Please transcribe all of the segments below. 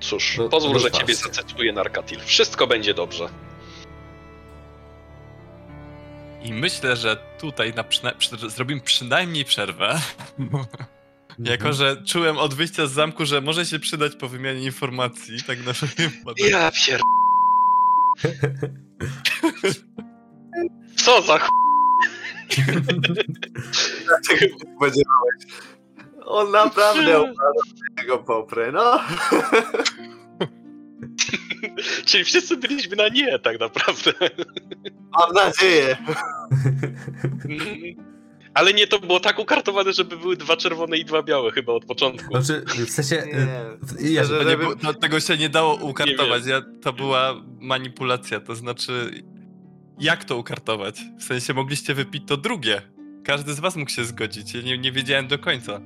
Cóż, No, pozwól, że ciebie zacytuję Narkatil. Wszystko będzie dobrze. I myślę, że tutaj na przyna- przy- zrobimy przynajmniej przerwę. Jako, że czułem od wyjścia z zamku, że może się przydać po wymianie informacji, tak na wypadek. Ja pier... Co za ch... Czego się spodziewałeś? On naprawdę upadł tego poprę, no. Czyli wszyscy byliśmy na nie, tak naprawdę. Mam nadzieję. Ale nie, to było tak ukartowane, żeby były dwa czerwone i dwa białe chyba od początku. Znaczy, w sensie... Nie. y, Ja, nie żeby- było, to, tego się nie dało ukartować. Ja, to była manipulacja. To znaczy, jak to ukartować? W sensie mogliście wypić to drugie. Każdy z was mógł się zgodzić. Ja nie, nie wiedziałem do końca.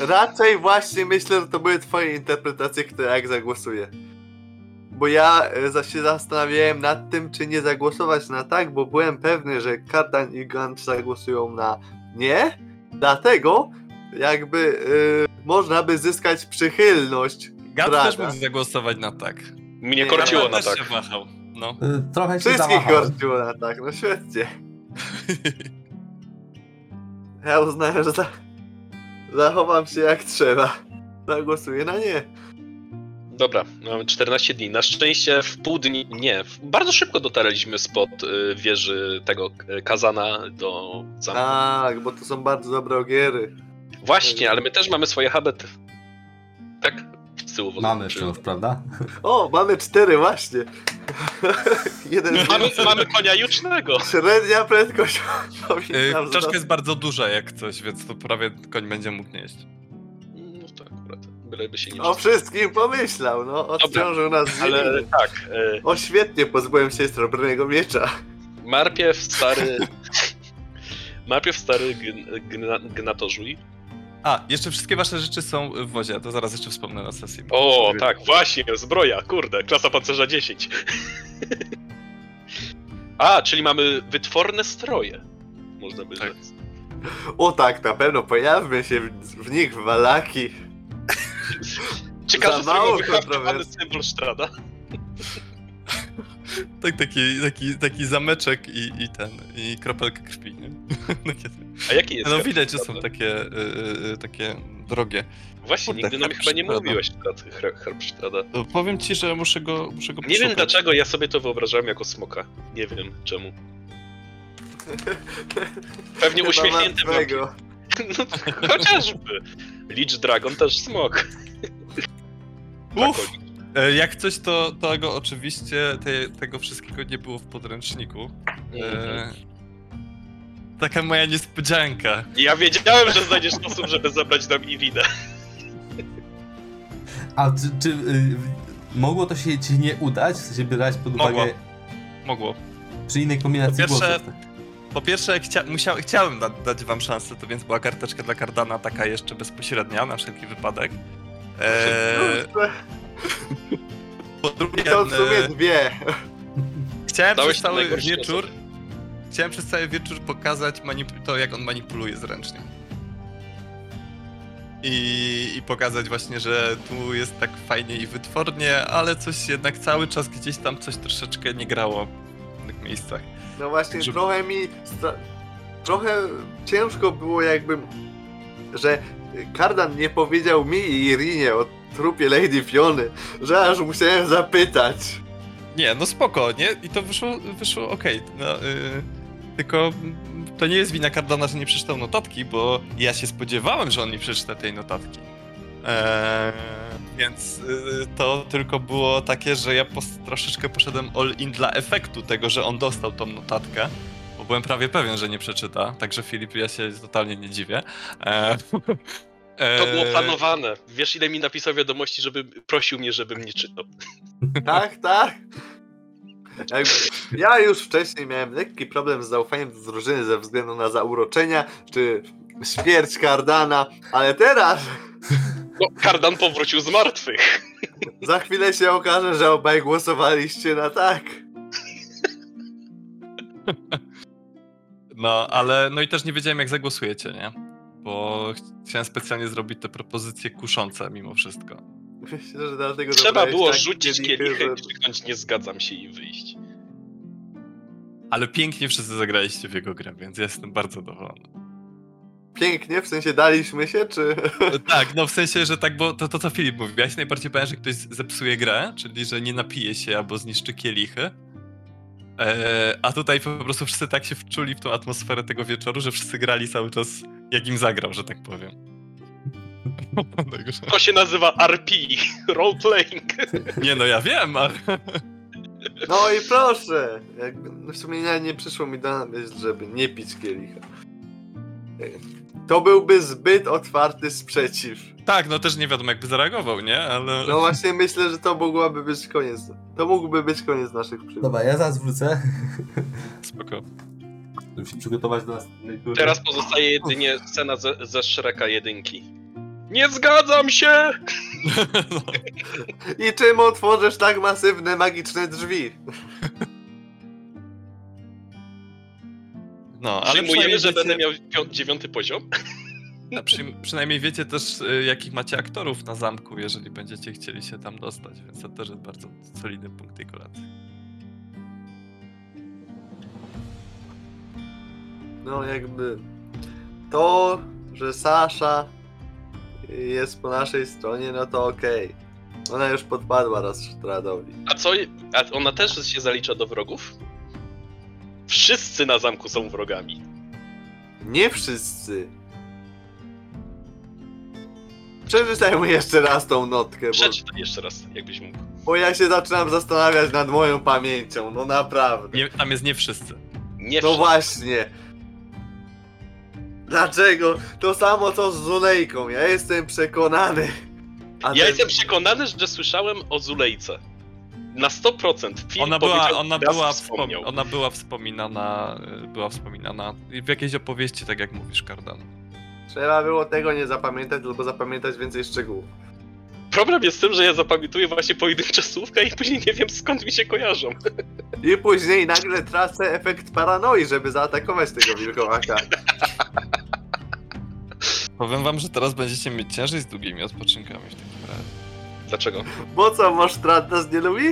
Raczej właśnie myślę, że to były twoje interpretacje, które jak zagłosuję. Bo ja e, za- się zastanawiałem nad tym, czy nie zagłosować na tak, bo byłem pewny, że Kardan i Gant zagłosują na nie. Dlatego jakby e, można by zyskać przychylność. Braga. też mógł zagłosować na tak. Mnie Nie, korciło na tak. się wahał. No. y, trochę się Wszystkich korciło na tak, no świetnie. Ja uznałem, że za... zachowam się jak trzeba. Zagłosuję na nie. Dobra, mamy 14 dni. Na szczęście w pół dni, nie, bardzo szybko dotarliśmy spod y, wieży tego kazana do zamku. Tak, bo to są bardzo dobre ogiery. Właśnie, ale my też mamy swoje habety. Tak? Z tyłu Mamy wciąż, prawda? O, mamy cztery właśnie. Jeden Mamy, mamy konia jucznego. Średnia prędkość. Yy, Czaszka jest bardzo duża jak coś, więc to prawie koń będzie mógł nieść. No to akurat, byleby się nie O wszystkim pomyślał, no. Odciążył nas z Ale ziemi. tak, y, O świetnie, pozbyłem się srebrnego miecza. Marpiew stary... Marpiew stary gn, gna, gnatorzuj. A, jeszcze wszystkie wasze rzeczy są w wozie, to zaraz jeszcze wspomnę na sesji. O, tak, właśnie, zbroja, kurde, klasa pancerza 10. A, czyli mamy wytworne stroje. Można by Tak. rzec. O tak, na pewno pojawmy się w, w nich walaki. Czy Za każdy mało kontrowersji. symbol Strada? Tak, taki, taki, taki zameczek i, i ten, i kropelka krwi, nie? Takie- A jaki jest No widać, że są takie, y, y, y, takie drogie. Właśnie, Kurde, nigdy nam chyba nie mówiłeś Strad, her- herb Strada. To powiem ci, że muszę go, muszę go Nie wiem dlaczego ja sobie to wyobrażałem jako smoka. Nie wiem czemu. Pewnie Chyba uśmiechnięty martwego. No, chociażby. Licz Dragon też smok. Uff, jak coś, to tego oczywiście, te, tego wszystkiego nie było w podręczniku. E, taka moja niespodzianka. Ja wiedziałem, że znajdziesz sposób, żeby zabrać nam Iwinę. A czy, czy y, mogło to się ci nie udać? W sensie brać pod uwagę Mogło. Mogło. przy innej kombinacji Po pierwsze- głosów? tak? Po pierwsze, chcia, musiał, chciałem da, dać wam szansę, to więc była karteczka dla Kardana taka jeszcze bezpośrednia, na wszelki wypadek. E, po drugie, I to w sumie e, dwie. chciałem Dałeś przez cały najgorsze wieczór, chciałem przez cały wieczór pokazać manip- to, jak on manipuluje zręcznie. I, I pokazać właśnie, że tu jest tak fajnie i wytwornie, ale coś jednak cały czas gdzieś tam coś troszeczkę nie grało w tych miejscach. No właśnie, Żeby- trochę mi... Stra... Trochę ciężko było jakbym... Że Kardan nie powiedział mi i Irinie o trupie Lady Fiony, że aż musiałem zapytać. Nie, no spoko, nie? I to wyszło, wyszło okej. No, y, tylko to nie jest wina Cardana, że nie przeczytał notatki, bo ja się spodziewałem, że on nie przeczyta tej notatki. Eee, więc y, to tylko było takie, że ja troszeczkę poszedłem all in dla efektu tego, że on dostał tą notatkę. Bo byłem prawie pewien, że nie przeczyta, także Filip, ja się totalnie nie dziwię. Eee, To było eee, planowane. Wiesz, ile mi napisał wiadomości, żeby prosił mnie, żebym nie czytał. Tak, tak. Ja już wcześniej miałem lekki problem z zaufaniem do drużyny ze względu na zauroczenia, czy śmierć Kardana, ale teraz No, Kardan powrócił z martwych. za chwilę się okaże, że obaj głosowaliście na tak. No, ale no i też nie wiedziałem, jak zagłosujecie, nie? Bo ch- chciałem specjalnie zrobić te propozycje kuszące mimo wszystko. Myślę, że dlatego Trzeba było tak rzucić kielichy, kielichem, że- krzyknąć nie zgadzam się i wyjść. Ale pięknie wszyscy zagraliście w jego grę, więc ja jestem bardzo zadowolony. Pięknie, w sensie daliśmy się, czy... Tak, no w sensie, że tak, bo to, to co Filip mówił, ja się najbardziej bałem, że ktoś zepsuje grę, czyli że nie napije się albo zniszczy kielichy. Eee, a tutaj po prostu wszyscy tak się wczuli w tą atmosferę tego wieczoru, że wszyscy grali cały czas jak im zagrał, że tak powiem. Także- To się nazywa RP, role playing. nie no, ja wiem, ale... No i proszę! Jakby, no w sumie nie, nie przyszło mi do myśl, żeby nie pić kielicha. To byłby zbyt otwarty sprzeciw. Tak, no też nie wiadomo jakby zareagował, nie? Ale... No właśnie myślę, że to mogłaby być koniec. To mógłby być koniec naszych przygód. Dobra, ja zaraz wrócę, Spoko. Żeby się przygotować do następnej tury. Teraz pozostaje jedynie scena ze, ze Shreka jedynki. Nie zgadzam się! no. I czym otworzysz tak masywne, magiczne drzwi? no, ale Przyjmujemy, że wiecie- będę miał pią- dziewiąty poziom. A przy, przynajmniej wiecie też, y, jakich macie aktorów na zamku, jeżeli będziecie chcieli się tam dostać, więc to też jest bardzo solidny punkt tej kolacji. No jakby to, że Sasza jest po naszej stronie, no to okej. Ona już podpadła raz Stradowi. A co? A ona też się zalicza do wrogów? Wszyscy na zamku są wrogami. Nie wszyscy. Przeczytaj mu jeszcze raz tą notkę, bo, Przeczytaj jeszcze raz, jakbyś mógł. bo ja się zaczynam zastanawiać nad moją pamięcią, no naprawdę. Nie, tam jest nie wszyscy. Nie No wszyscy. właśnie. Dlaczego? To samo co z Zulejką, ja jestem przekonany. A Ja ten- jestem przekonany, że słyszałem o Zulejce. Na 100%. Film Ona była, powiedział, ona była, wspomniał. wspom- ona była wspominana, y, była wspominana w jakiejś opowieści, tak jak mówisz, Kardan. Trzeba było tego nie zapamiętać, albo zapamiętać więcej szczegółów. Problem jest z tym, że ja zapamiętuję właśnie pojedyncze słówka i później nie wiem skąd mi się kojarzą. I później nagle tracę efekt paranoi, żeby zaatakować tego wilkołaka. Powiem wam, że teraz będziecie mieć ciężej z długimi odpoczynkami w takim razie. Dlaczego? Bo co, masz strat nas nie lubi?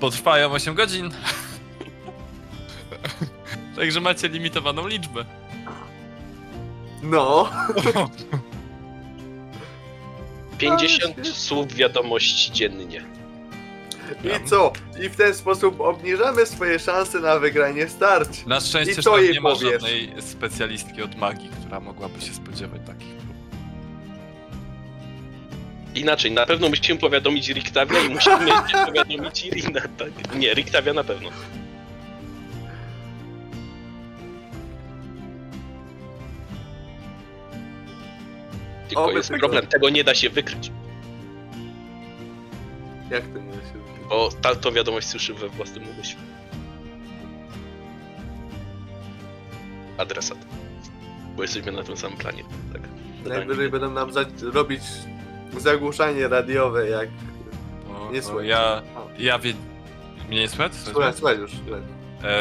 Potrwają 8 godzin. Także macie limitowaną liczbę. No. 50 świetnie. słów wiadomości dziennie. I co? I w ten sposób obniżamy swoje szanse na wygranie starć. Na szczęście, I jej nie ma powiesz? żadnej specjalistki od magii, która mogłaby się spodziewać takich prób. Inaczej, na pewno musimy powiadomić Riktawia i musimy powiadomić Irina, tak? Nie, Riktawia na pewno. Tylko Oby jest tego. problem, tego nie da się wykryć, Jak to nie da się zrobić? bo ta, tą wiadomość słyszy we własnym umyśle. Adresat. Bo jesteśmy na tym samym planie, tak? Najwyżej będą nam za- robić zagłuszanie radiowe, jak... Bo, Nie słychać. ja, O, ja wie... Mnie nie słychać? Słychać? Słuchaj, słuchaj już. słuchaj. E, e,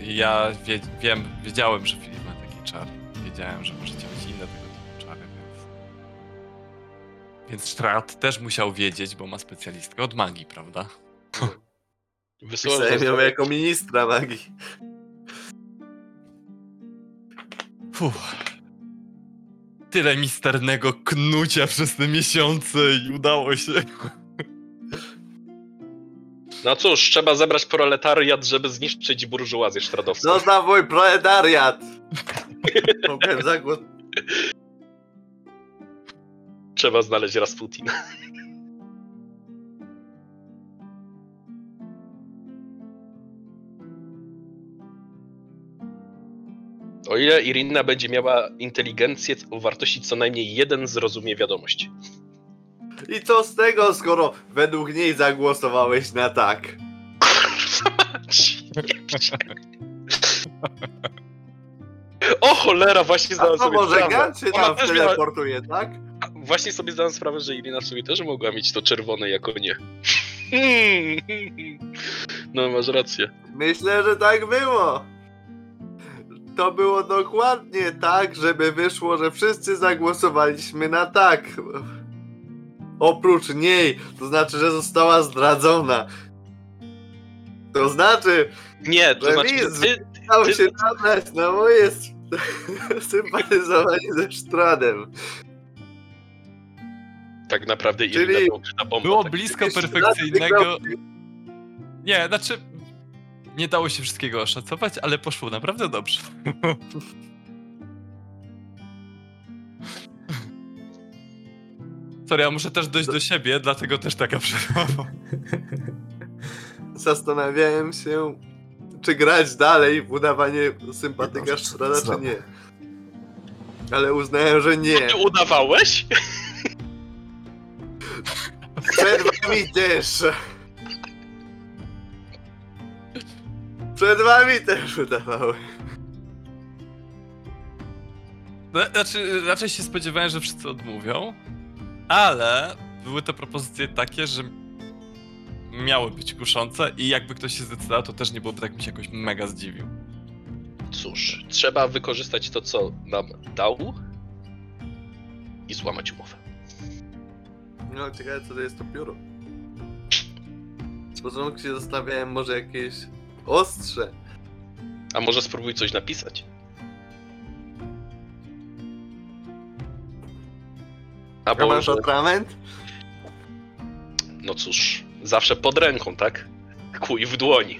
e, ja wie, wiem, wiedziałem, że Filip ma taki czar. Wiedziałem, że możecie Więc Strat też musiał wiedzieć, bo ma specjalistkę od magii, prawda? Ją zazdro- jako ministra magii. Fuh. Tyle misternego knucia przez te miesiące i udało się. No cóż, trzeba zebrać proletariat, żeby zniszczyć burżuazję sztradowską. Zostaw mój proletariat! Mogłem zagłos... Trzeba znaleźć Rasputina. O ile Irina będzie miała inteligencję o wartości co najmniej jeden, zrozumie wiadomość. I co z tego, skoro według niej zagłosowałeś na tak? O cholera, właśnie A zdałem to może. Gan się tam teleportuje, tak? Właśnie sobie zdałem sprawę, że Irina sobie też mogła mieć to czerwone jako nie. No masz rację. Myślę, że tak było. To było dokładnie tak, żeby wyszło, że wszyscy zagłosowaliśmy na tak. oprócz niej, to znaczy, że została zdradzona. To znaczy, Nie, to znaczy, ty, się nabrać na moje s- sympatyzowanie ze Stradem. Tak naprawdę Czyli- to ukryta bomba. Było tak. blisko perfekcyjnego. Nie, znaczy. Nie dało się wszystkiego oszacować, ale poszło naprawdę dobrze. Sorry, ja muszę też dojść do siebie, dlatego też taka przerwa. Zastanawiałem się, czy grać dalej w udawanie sympatyka Strada, czy nie. Ale uznałem, że nie. Ty udawałeś? Przed wami też. Przed wami też udawałem. No, Znaczy, raczej się spodziewałem, że wszyscy odmówią, ale były to propozycje takie, że miały być kuszące i jakby ktoś się zdecydował, to też nie byłoby tak mi się jakoś mega zdziwił. Cóż, trzeba wykorzystać to, co nam dał i złamać umowę. No, ciekawe co to jest to pióro. Z początku się zastanawiałem, może jakieś ostrze. A może spróbuj coś napisać? A Albo, masz atrament? no cóż, zawsze pod ręką, tak? Kuj w dłoni.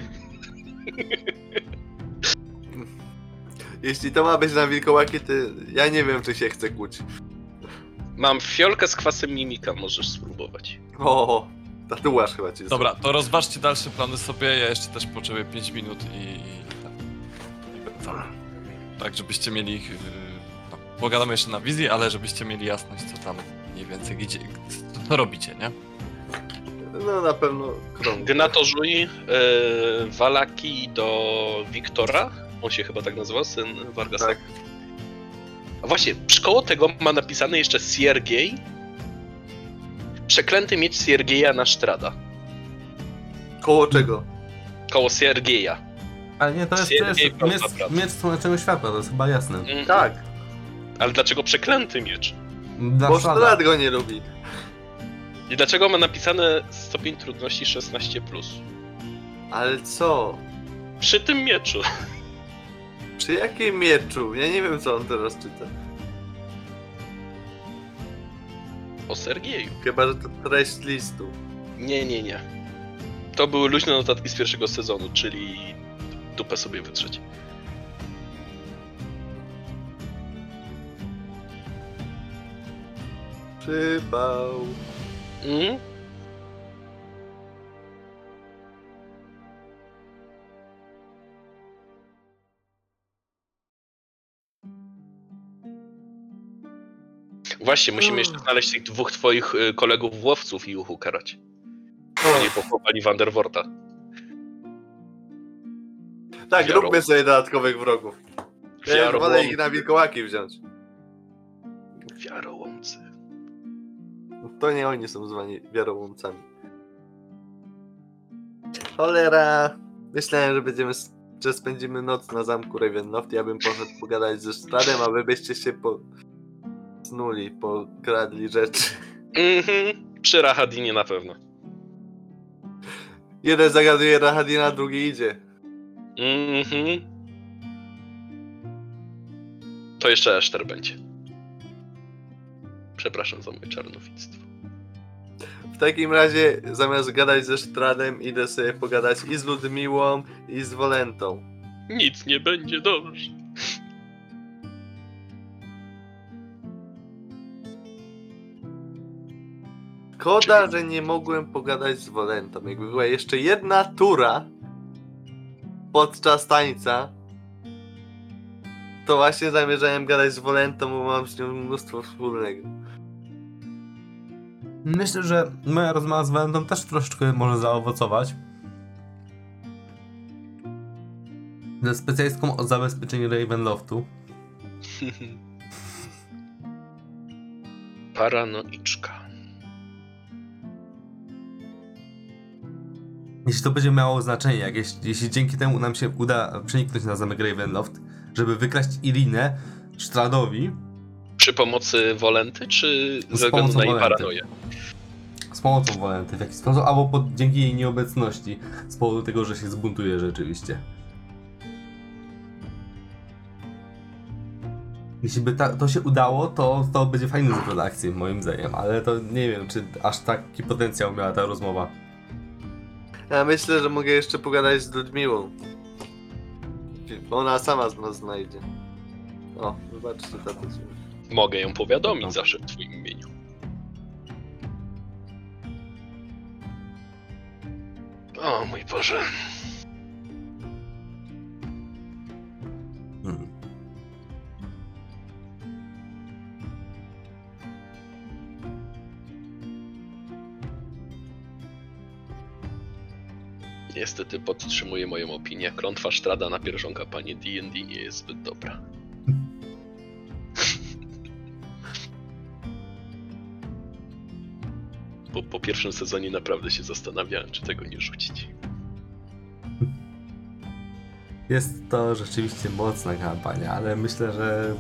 Jeśli to ma być na wilkołaki, to ja nie wiem, czy się chce kuć. Mam fiolkę z kwasem mimika, możesz spróbować. O, tatuaż chyba ci Dobra, to rozważcie dalsze plany sobie, ja jeszcze też potrzebuję 5 minut i... wracamy. Tak, żebyście mieli... Yy, no, pogadamy jeszcze na wizji, ale żebyście mieli jasność, co tam mniej więcej, gdzie, co, robicie, nie? No na pewno krąg. Gnatożuj yy, Walaki do Wiktora. On się chyba tak nazywa, syn Vargasa. Tak. A właśnie, przy koło tego ma napisane jeszcze Siergiej. Przeklęty miecz Siergieja na Sztrada. Koło czego? Koło Siergieja. Ale nie, to jest Siergiej miecz, miecz słonecznego światła, to jest chyba jasne. Mhm. Tak, Ale dlaczego przeklęty miecz? Dla bo Strada. Strad go nie lubi. I dlaczego ma napisane stopień trudności 16+. Ale co? Przy tym mieczu. Przy jakim mieczu? Ja nie wiem, co on teraz czyta. O Sergieju. Chyba, że to treść listu. Nie, nie, nie. To były luźne notatki z pierwszego sezonu, czyli dupę sobie wytrzeć. Przypał. Mhm. Właśnie, musimy jeszcze znaleźć tych dwóch twoich y, kolegów łowców i ich ukarać. Oni pochowali Vanderworta. Tak, Wiaro- róbmy sobie dodatkowych wrogów. Ja już wolę ich na wilkołaki wziąć. Wiarołomcy. To nie oni są zwani wiarołomcami. Cholera. Myślałem, że będziemy, że spędzimy noc na zamku Ravenloft. Ja bym poszedł pogadać ze Stradem, a wy byście się po... snuli, pokradli rzeczy. Mhm. Przy Rahadinie na pewno. Jeden zagaduje Rahadina, drugi idzie. Mhm. To jeszcze Eszter będzie. Przepraszam za moje czarnowictwo. W takim razie, zamiast gadać ze Stradem, idę sobie pogadać i z Ludmiłą, i z Wolentą. Nic nie będzie dobrze. Szkoda, że nie mogłem pogadać z Wolentą. Jakby była jeszcze jedna tura podczas tańca, to właśnie zamierzałem gadać z Wolentą, bo mam z nią mnóstwo wspólnego. Myślę, że moja rozmowa z Walentą też troszeczkę może zaowocować. Ze specjalistką od zabezpieczeń Ravenloftu. Paranoiczka. Jeśli to będzie miało znaczenie, jak jeśli, jeśli dzięki temu nam się uda przeniknąć na zamek Ravenloft, żeby wykraść Irinę Stradowi, Przy pomocy Wolenty, czy Z ze względu pomocą na jej Wolenty. paranoję? pomocą Walenty w jakiś sposób, albo pod, dzięki jej nieobecności, z powodu tego, że się zbuntuje rzeczywiście. Jeśli by ta, to się udało, to, to będzie fajny zwrot akcji, moim zdaniem, ale to nie wiem, czy aż taki potencjał miała ta rozmowa. Ja myślę, że mogę jeszcze pogadać z Ludmiłą. Ona sama z nas znajdzie. O, zobaczcie tato. Mogę ją powiadomić zawsze w twoim imieniu. O mój Boże. Niestety podtrzymuję moją opinię. Klątwa Sztrada na pierwszą kampanię D&D nie jest zbyt dobra. Bo po pierwszym sezonie naprawdę się zastanawiałem, czy tego nie rzucić. Jest to rzeczywiście mocna kampania, ale myślę, że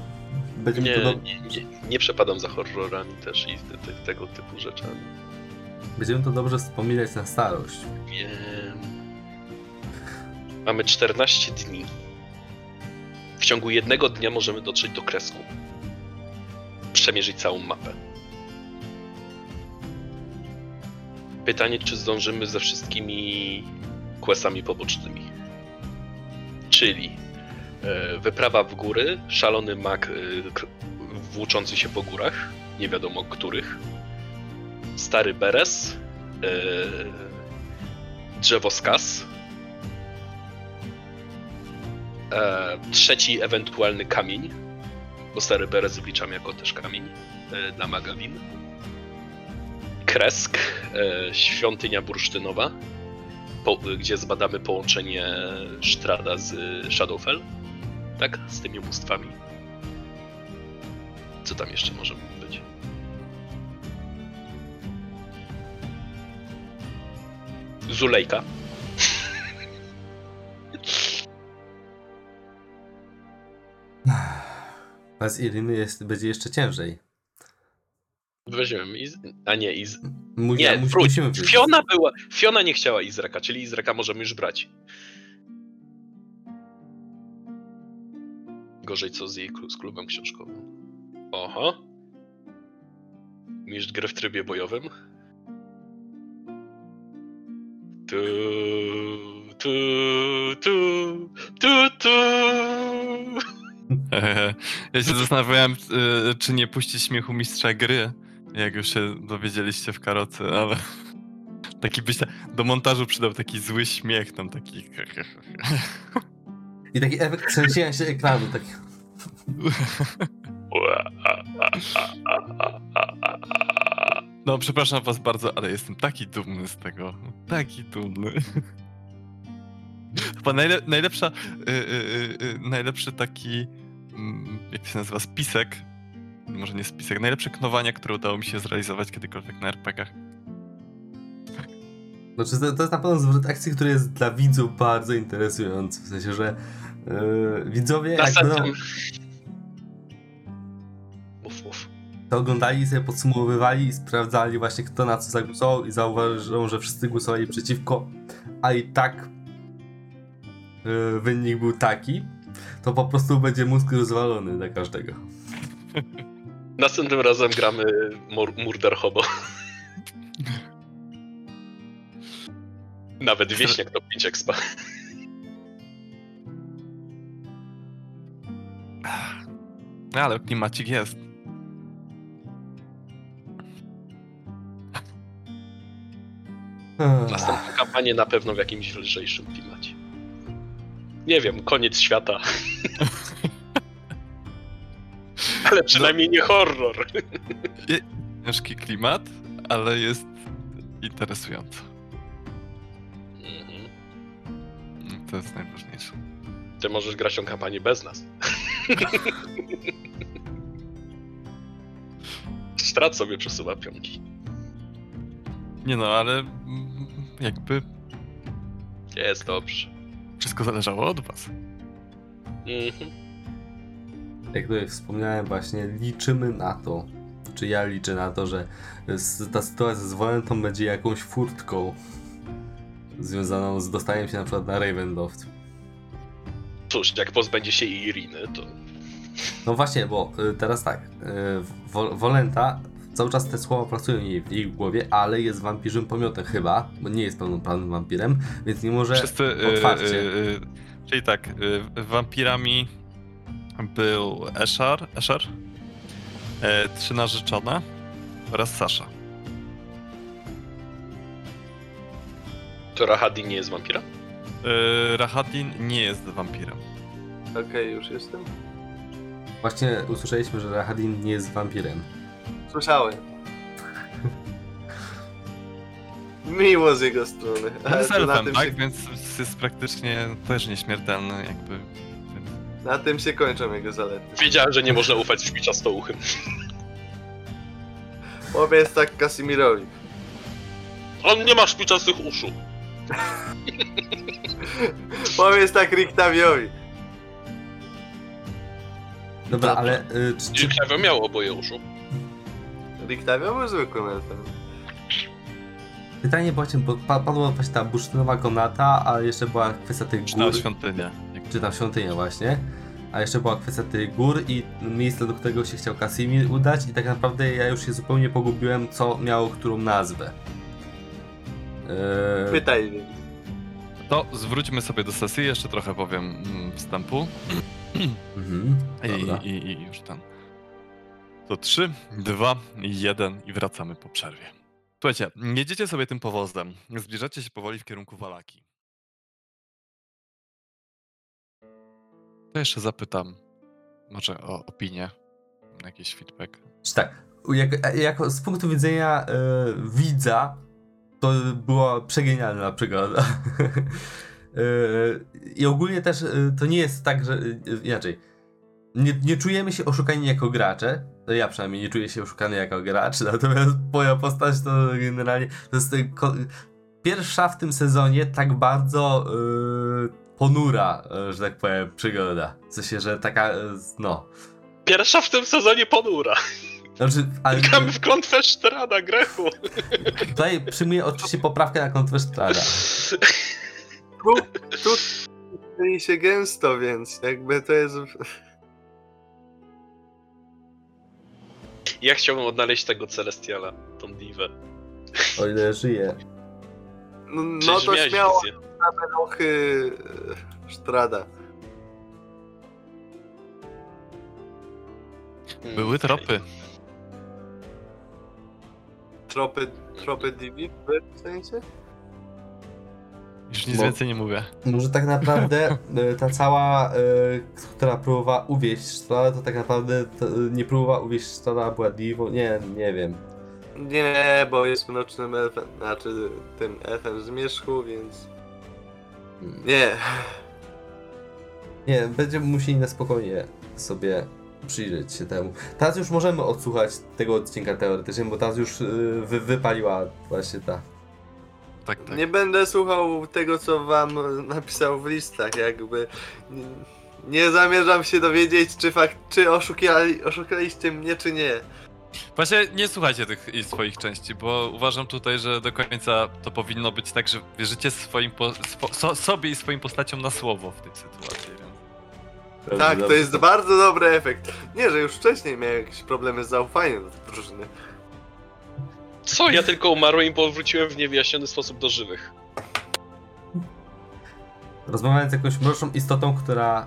będzie Nie, do... nie, nie, nie przepadam za horrorami też i te, te, tego typu rzeczami. będziemy to dobrze wspominać na starość. Wiem. Mamy 14 dni. W ciągu jednego dnia możemy dotrzeć do kresku. Przemierzyć całą mapę. Pytanie, czy zdążymy ze wszystkimi questami pobocznymi. Czyli e, wyprawa w góry, szalony mag e, włóczący się po górach, nie wiadomo których, stary Beres, e, drzewo skaz. E, trzeci ewentualny kamień, bo stary Beres wliczam jako też kamień e, dla Magawin. Kresk, e, świątynia bursztynowa, po, gdzie zbadamy połączenie Sztrada z Shadowfell. Tak? Z tymi bóstwami. Co tam jeszcze może być? Zulejka. Bez Iriny jest, będzie jeszcze ciężej. Weźmiemy Iz... A nie, Iz... Mu, Nie, mus, musimy. Fiona była... Fiona nie chciała Izraka, czyli Izraka możemy już brać. Gorzej co z jej z klubem książkowym. Oho. Mistrz gry w trybie bojowym. Tu, tu, tu, tu, tu. Ja się zastanawiałem, y, czy nie puścić śmiechu mistrza gry, jak już się dowiedzieliście w karocy, ale taki byś do montażu przydał taki zły śmiech, tam taki... I taki efekt trzęsienia się ekranu, taki... No, przepraszam was bardzo, ale jestem taki dumny z tego. Taki dumny. Chyba najle najlepsza, y, y, y, y, najlepszy taki, jak to się nazywa, spisek, może nie spisek, najlepsze knowania, które udało mi się zrealizować kiedykolwiek na RPG-ach. Znaczy, to, to jest na pewno zwrot akcji, który jest dla widzów bardzo interesujący. W sensie, że yy, widzowie jak będą mów. to oglądali i sobie podsumowywali i sprawdzali właśnie kto na co zagłosował i zauważą, że wszyscy głosowali przeciwko, a i tak yy, wynik był taki, to po prostu będzie mózg rozwalony dla każdego. Następnym razem gramy Mur- Murder Hobo. Nawet wieśniak to 5 expa. No, ale klimacik jest. Następną kampanię na pewno w jakimś lżejszym klimacie. Nie wiem, koniec świata. Ale przynajmniej nie horror. Ciężki klimat, ale jest interesująco. Mhm. To jest najważniejsze. Ty możesz grać tą kampanię bez nas. Strat sobie przesuwa pionki. Nie no, ale jakby Jest dobrze. Wszystko zależało od was. Mhm. Jak tutaj wspomniałem właśnie, liczymy na to, czy ja liczę na to, że ta sytuacja z Wolentą będzie jakąś furtką związaną z dostaniem się na przykład na Ravenloft. Cóż, jak pozbędzie się Iriny, to No właśnie, bo y, teraz tak, y, Wo- Wolenta, cały czas te słowa pracują jej w jej głowie, ale jest wampirzym pomiotem chyba, bo nie jest pełnoprawnym wampirem, więc nie może Wszyscy, y, otwarcie. y, y, czyli tak, y, wampirami był Eszar, Eszar e, trzy narzeczone oraz Sasza. to Rahadi nie jest wampirem? Y, Rahadin nie jest wampirem. Okej, już jestem. Właśnie usłyszeliśmy, że Rahadin nie jest wampirem. Słyszałem. Miło z jego strony. On jest Ale elfem, tym tak? się, Więc jest praktycznie też nieśmiertelny jakby. Na tym się kończą jego zalety. Wiedziałem, że nie można ufać szpiczastouchym. Powiedz tak Kasimirowi. On nie ma szpiczastych uszu. Powiedz tak Riktawiowi. Dobra, ale y, czy, Czy miał oboje uszu? Riktawio był zwykłym elfem. pytanie właśnie, bo pa- padła właśnie ta bursztynowa komnata, a jeszcze była kwestia tych Czy na gór, świątynię. Jak... czy tam świątynia właśnie, a jeszcze była kwestia tych gór i miejsce, do którego się chciał Casimir udać i tak naprawdę ja już się zupełnie pogubiłem, co miało którą nazwę. Yy, Pytaj. To zwróćmy sobie do sesji, jeszcze trochę powiem mm, wstępu. mhm, I, dobra. i, I już tam. To 3, 2, 1 i wracamy po przerwie. Słuchajcie, jedziecie sobie tym powozem. Zbliżacie się powoli w kierunku Walaki. To jeszcze zapytam może o opinię, jakiś feedback. Tak, jak, jako z punktu widzenia e, widza, to była przegenialna przygoda. E, I ogólnie też e, to nie jest tak, że inaczej. Nie, nie czujemy się oszukani jako gracze. No ja przynajmniej nie czuję się oszukany jako gracz, natomiast moja postać to generalnie to jest ko- pierwsza w tym sezonie tak bardzo e, ponura, e, że tak powiem, przygoda. W sensie, że taka, e, no. Pierwsza w tym sezonie ponura. Znaczy, ale Gramy w klątwę Szterada, Grechu. tutaj przyjmuję oczywiście poprawkę na klątwę Strada. Tu, tu się gęsto, więc jakby to jest... Ja chciałbym odnaleźć tego Celestiala, tą diwę. O ile żyje. No, no to śmiało melochy e, Sztrada. Hmm, Były tropy. Tropy, tropy Divi w sensie? Już nic Bo- więcej nie mówię. Może tak naprawdę e, ta cała, e, która próbowała uwieść Strada, to tak naprawdę to, nie próbowała uwieść Strada, była Divą. Nie, nie wiem. Nie, bo jest mrocznym elfem, znaczy tym elfem z Mieszku, więc... Nie. Nie, będziemy musieli na spokojnie sobie przyjrzeć się temu. Teraz już możemy odsłuchać tego odcinka teoretycznie, bo teraz już e, wy, wypaliła właśnie ta. Tak, tak. Nie będę słuchał tego, co wam napisał w listach, jakby... Nie, zamierzam się dowiedzieć, czy fakt, czy oszukali, oszukaliście mnie, czy nie. Właśnie nie słuchajcie tych swoich części, bo uważam tutaj, że do końca to powinno być tak, że wierzycie swoim po, swo, so, sobie i swoim postaciom na słowo w tej sytuacji. Więc... Tak, to jest bardzo dobry efekt. Nie, że już wcześniej miałem jakieś problemy z zaufaniem do tej drużyny. Co? Ja tylko umarłem i powróciłem w niewyjaśniony sposób do żywych. Rozmawiając z jakąś mroczną istotą, która.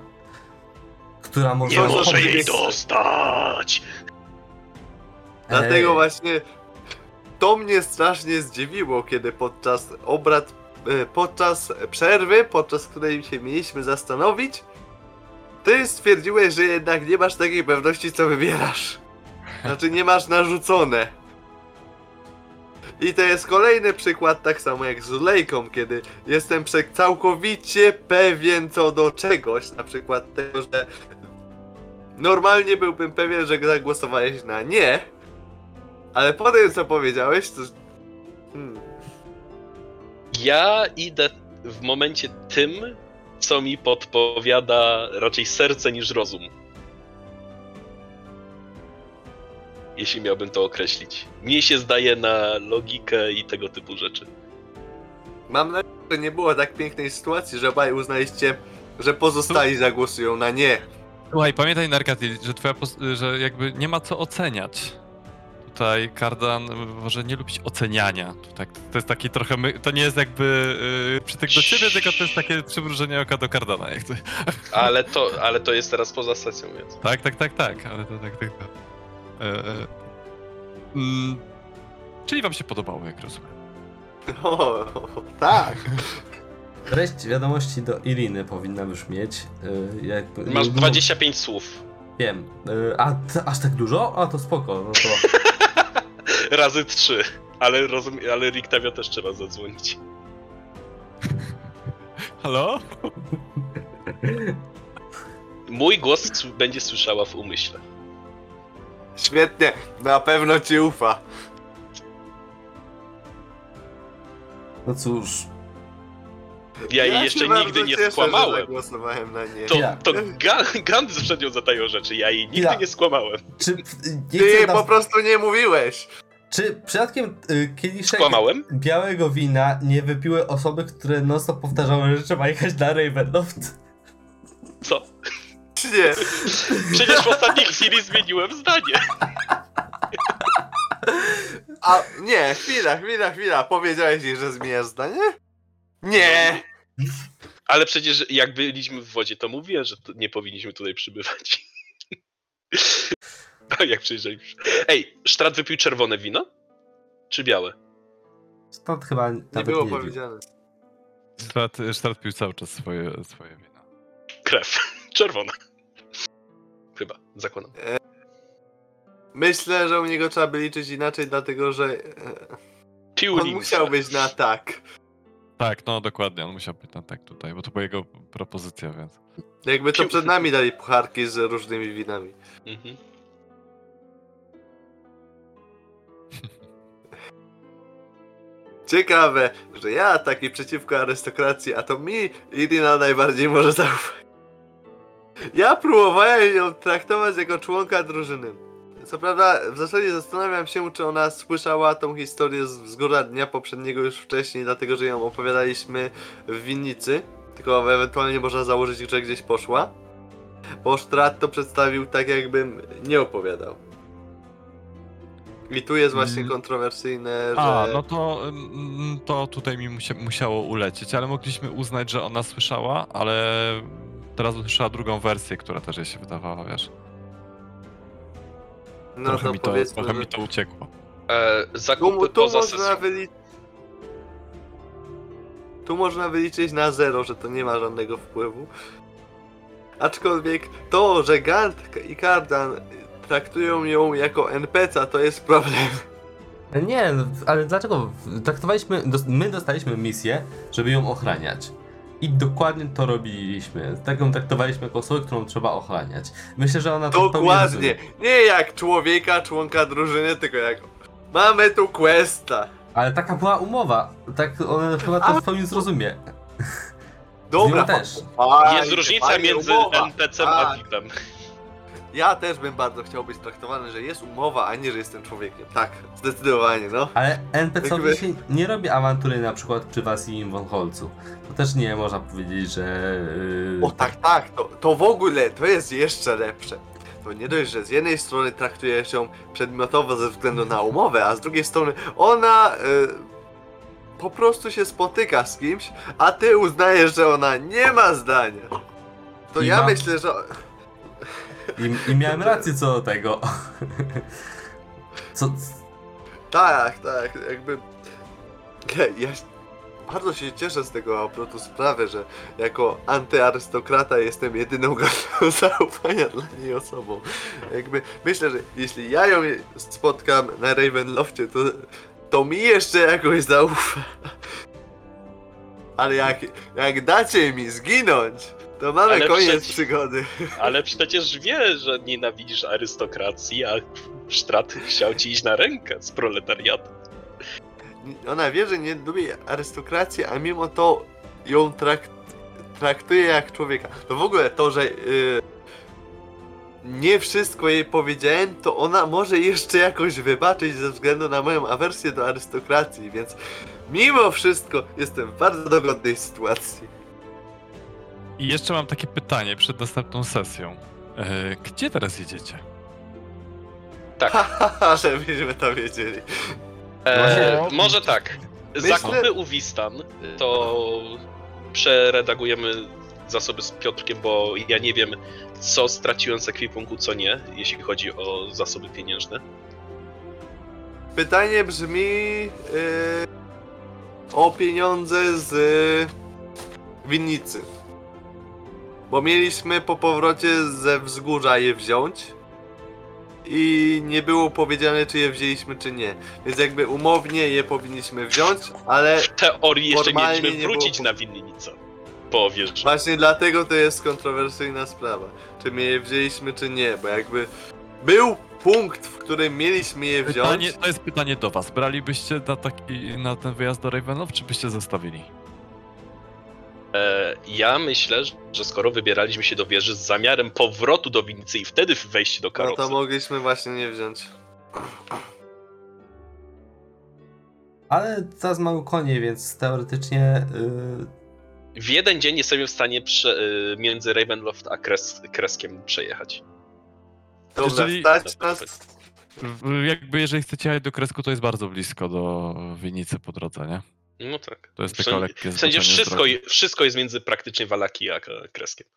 która może. Nie Może jej dostać! Dlatego właśnie to mnie strasznie zdziwiło, kiedy podczas obrad, e, podczas przerwy, podczas której się mieliśmy zastanowić, ty stwierdziłeś, że jednak nie masz takiej pewności, co wybierasz. Znaczy nie masz narzucone. I to jest kolejny przykład, tak samo jak z Lejką, kiedy jestem całkowicie pewien co do czegoś, na przykład tego, że normalnie byłbym pewien, że zagłosowałeś na nie, ale potem co powiedziałeś, to... Hmm. Ja idę w momencie tym, co mi podpowiada raczej serce niż rozum. Jeśli miałbym to określić. Mnie się zdaje na logikę i tego typu rzeczy. Mam nadzieję, że nie było tak pięknej sytuacji, że obaj uznaliście, że pozostali zagłosują na nie. Słuchaj, pamiętaj Narkati, że twoja że jakby nie ma co oceniać. Tutaj Kardan może nie lubić oceniania. To, tak, to jest taki trochę, my, to nie jest jakby yy, przytyk do ciebie, tylko to jest takie przymrużenie oka do Kardana. Jak to, Ale to, ale to jest teraz poza sesją, więc. tak, tak, tak, tak, ale to tak. E, e, mm, czyli wam się podobało, jak rozumiem. O, tak. Treść wiadomości do Iriny powinna już mieć. jakby, Masz no, 25 słów. Wiem. A aż tak dużo? A to spoko. No to... Razy 3. Ale, rozum, ale Riktavio też trzeba zadzwonić. Halo? Mój głos będzie słyszała w umyśle. Świetnie, na pewno ci ufa. No cóż. Ja jej się jeszcze bardzo nigdy nie cieszę, że skłamałem. Zagłosowałem na nie. To, Ja. to Ga- Gand przed nią rzeczy, ja jej nigdy Ja. nie skłamałem. Czy, nie Ty chcę po nas... prostu nie mówiłeś. Czy przypadkiem y, kieliszek Skłamałem? białego wina nie wypiły osoby, które non stop powtarzały, że trzeba jechać na Ravenloft? Co? Nie. Przecież w ostatniej chwili zmieniłem zdanie. A nie, chwila, chwila, chwila. Powiedziałeś jej, że zmieniasz zdanie? Nie. Ale przecież jak byliśmy w wodzie, to mówiłem, że nie powinniśmy tutaj przybywać. A jak przyjrzeliśmy. Ej, Strat wypił czerwone wino? Czy białe? Stąd chyba Nie nawet było nie wiem. powiedziane. Strat, Strat pił cały czas swoje, swoje wino. Krew. Czerwona. Chyba, zakładam. Myślę, że u niego trzeba by liczyć inaczej, dlatego że e, Pił on musiał być na tak. Tak, no dokładnie, on musiał być na tak tutaj, bo to była jego propozycja, więc... Jakby to przed nami dali pucharki z różnymi winami. Mhm. Ciekawe, że ja taki przeciwko arystokracji, a to mi Irina najbardziej może zaufać. Ja próbowałem ją traktować jako członka drużyny. Co prawda, w zasadzie zastanawiam się, czy ona słyszała tą historię z, z góra dnia poprzedniego już wcześniej, dlatego że ją opowiadaliśmy w winnicy. Tylko ewentualnie można założyć, że gdzieś poszła. Bo Strat to przedstawił tak, jakbym nie opowiadał. I tu jest właśnie Mm. kontrowersyjne, że... A, no to, mm, to tutaj mi musia, musiało ulecieć, ale mogliśmy uznać, że ona słyszała, ale teraz usłyszała drugą wersję, która też jej się wydawała, wiesz. No trochę to mi to, powiedzmy, trochę że mi to uciekło. E, tu, zakupy tu, poza można sesją. wyliczyć... tu można wyliczyć na zero, że to nie ma żadnego wpływu. Aczkolwiek to, że Gant i Kardan traktują ją jako NPC, to jest problem. Nie, no, ale dlaczego? Traktowaliśmy, my dostaliśmy misję, żeby ją ochraniać. I dokładnie to robiliśmy. Tak ją traktowaliśmy jako osobę, którą trzeba ochraniać. Myślę, że ona to Dokładnie. Nie jak człowieka, członka drużyny, tylko jak mamy tu questa. Ale taka była umowa. Tak ona chyba to w pełni zrozumie. Dobra, Z też. fajnie, Jest różnica fajnie, między umowa. NPC a Tak. VIP-em. Ja też bym bardzo chciał być traktowany, że jest umowa, a nie, że jestem człowiekiem. Tak, zdecydowanie, no. Ale Jakby- się nie robi awantury na przykład przy was i Von Holcu. To też nie można powiedzieć, że... Yy, O tak, tak, to, to w ogóle, to jest jeszcze lepsze. To nie dość, że z jednej strony traktujesz ją przedmiotowo ze względu na umowę, a z drugiej strony ona y, po prostu się spotyka z kimś, a ty uznajesz, że ona nie ma zdania. To I ja myślę, że... I, I miałem rację co do tego. Co... Tak, tak, jakby... Ja, bardzo się cieszę z tego obrotu sprawy, że jako antyarystokrata jestem jedyną godną zaufania dla niej osobą. Jakby myślę, że jeśli ja ją spotkam na Ravenloftie, to, to mi jeszcze jakoś zaufa. Ale jak, jak dacie mi zginąć, to mamy Ale koniec przecież- przygody. Ale przecież wie, że nienawidzisz arystokracji, a Strat chciał ci iść na rękę z proletariatem. Ona wie, że nie lubi arystokracji, a mimo to ją trakt, traktuje jak człowieka. To w ogóle to, że yy, nie wszystko jej powiedziałem, to ona może jeszcze jakoś wybaczyć ze względu na moją awersję do arystokracji, więc mimo wszystko jestem w bardzo dogodnej sytuacji. I jeszcze mam takie pytanie przed następną sesją. E, gdzie teraz jedziecie? Tak. Żebyśmy to wiedzieli. E, Właśnie- może tak. Myślę- Zakupy u Wistan to przeredagujemy zasoby z Piotrkiem, bo ja nie wiem, co straciłem z ekwipunku, co nie, jeśli chodzi o zasoby pieniężne. Pytanie brzmi yy, o pieniądze z winnicy. Bo mieliśmy po powrocie ze wzgórza je wziąć i nie było powiedziane, czy je wzięliśmy, czy nie. Więc jakby umownie je powinniśmy wziąć, ale W teorii jeszcze mieliśmy nie było wrócić po- na winnicę. Po wieży. właśnie dlatego to jest kontrowersyjna sprawa. Czy my je wzięliśmy, czy nie, bo jakby był punkt, w którym mieliśmy je wziąć. Pytanie, to jest pytanie do was. Bralibyście na, taki, na ten wyjazd do Ravenloft, czy byście zostawili? E, ja myślę, że skoro wybieraliśmy się do wieży z zamiarem powrotu do winnicy i wtedy wejść do No karocy, to mogliśmy właśnie nie wziąć. Ale teraz mam konie, więc teoretycznie yy, w jeden dzień jesteśmy w stanie prze, y, między Ravenloft a Kres, Kreskiem przejechać. Dobra, Jeżeli- stać nas. W- Jakby jeżeli chcecie jechać do Kresku, to jest bardzo blisko do Winicy po drodze, nie? No tak. To jest W tylko sensie- lekkie W sensie zboczenie z wszystko, je- wszystko jest między praktycznie Walaki a Kreskiem.